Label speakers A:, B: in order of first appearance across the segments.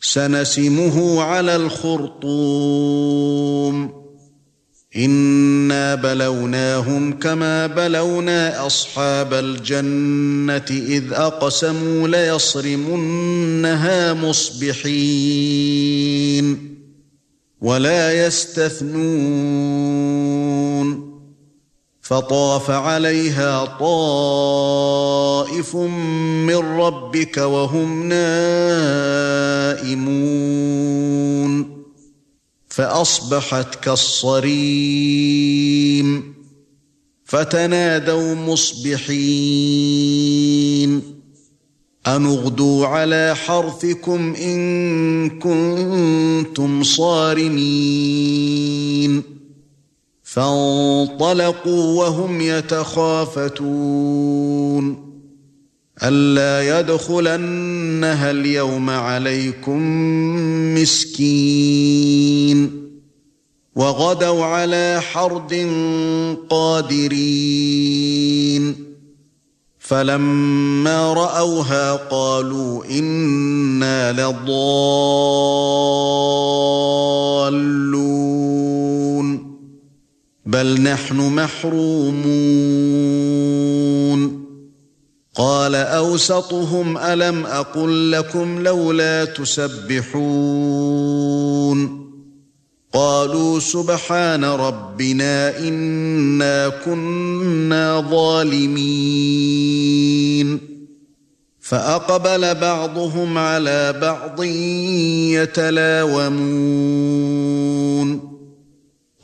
A: سنسمه على الخرطوم. إنا بلوناهم كما بلونا أصحاب الجنة إذ أقسموا ليصرمنها مصبحين. ولا يستثنون فطاف عليها طائف من ربك وهم نائمون. فأصبحت كالصريم. فتنادوا مصبحين. ان اغدوا على حرثكم إن كنتم صارمين. فانطلقوا وهم يتخافتون. ألا يدخلنها اليوم عليكم مسكين. وغدوا على حرد قادرين. فلما رأوها قالوا إنا لضالون. بل نحن محرومون. قال أوسطهم ألم أقل لكم لولا تسبحون. قالوا سبحان ربنا إنا كنا ظالمين. فأقبل بعضهم على بعض يتلاومون.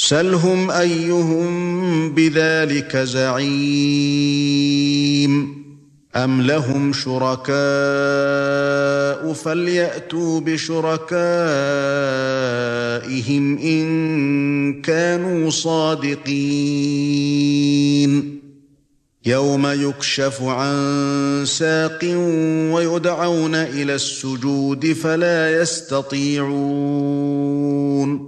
A: سلهم أيهم بذلك زعيم أَمْ لَهُمْ شُرَكَاءُ فَلْيَأْتُوا بِشُرَكَائِهِمْ إِن كَانُوا صَادِقِينَ. يَوْمَ يُكْشَفُ عَن سَاقٍ وَيُدْعَوْنَ إِلَى السُّجُودِ فَلَا يَسْتَطِيعُونَ.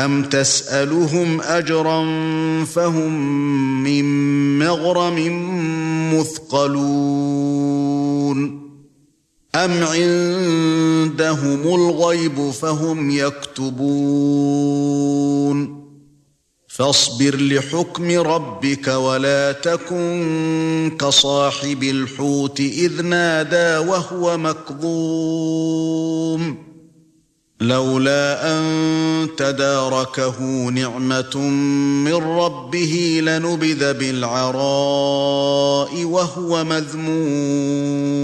A: أَمْ تَسْأَلُهُمْ أَجْرًا فَهُمْ مِنْ مَغْرَمٍ مُثْقَلُونَ أَمْ عِندَهُمُ الْغَيْبُ فَهُمْ يَكْتُبُونَ فَاصْبِرْ لِحُكْمِ رَبِّكَ وَلَا تَكُنْ كَصَاحِبِ الْحُوتِ إِذْ نَادَى وَهُوَ مَكْظُومٌ لولا أن تداركه نعمة من ربه لنبذ بالعراء وهو مذموم.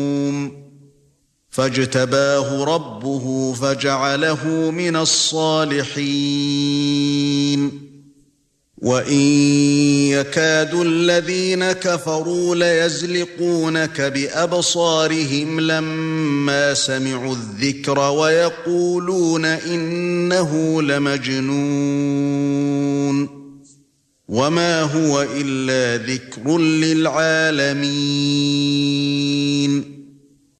A: فاجتباه ربه فجعله من الصالحين. وَإِن يَكَادُ الَّذِينَ كَفَرُوا لَيَزْلِقُونَكَ بِأَبْصَارِهِمْ لَمَّا سَمِعُوا الذِّكْرَ وَيَقُولُونَ إِنَّهُ لَمَجْنُونٌ وَمَا هُوَ إِلَّا ذِكْرٌ لِلْعَالَمِينَ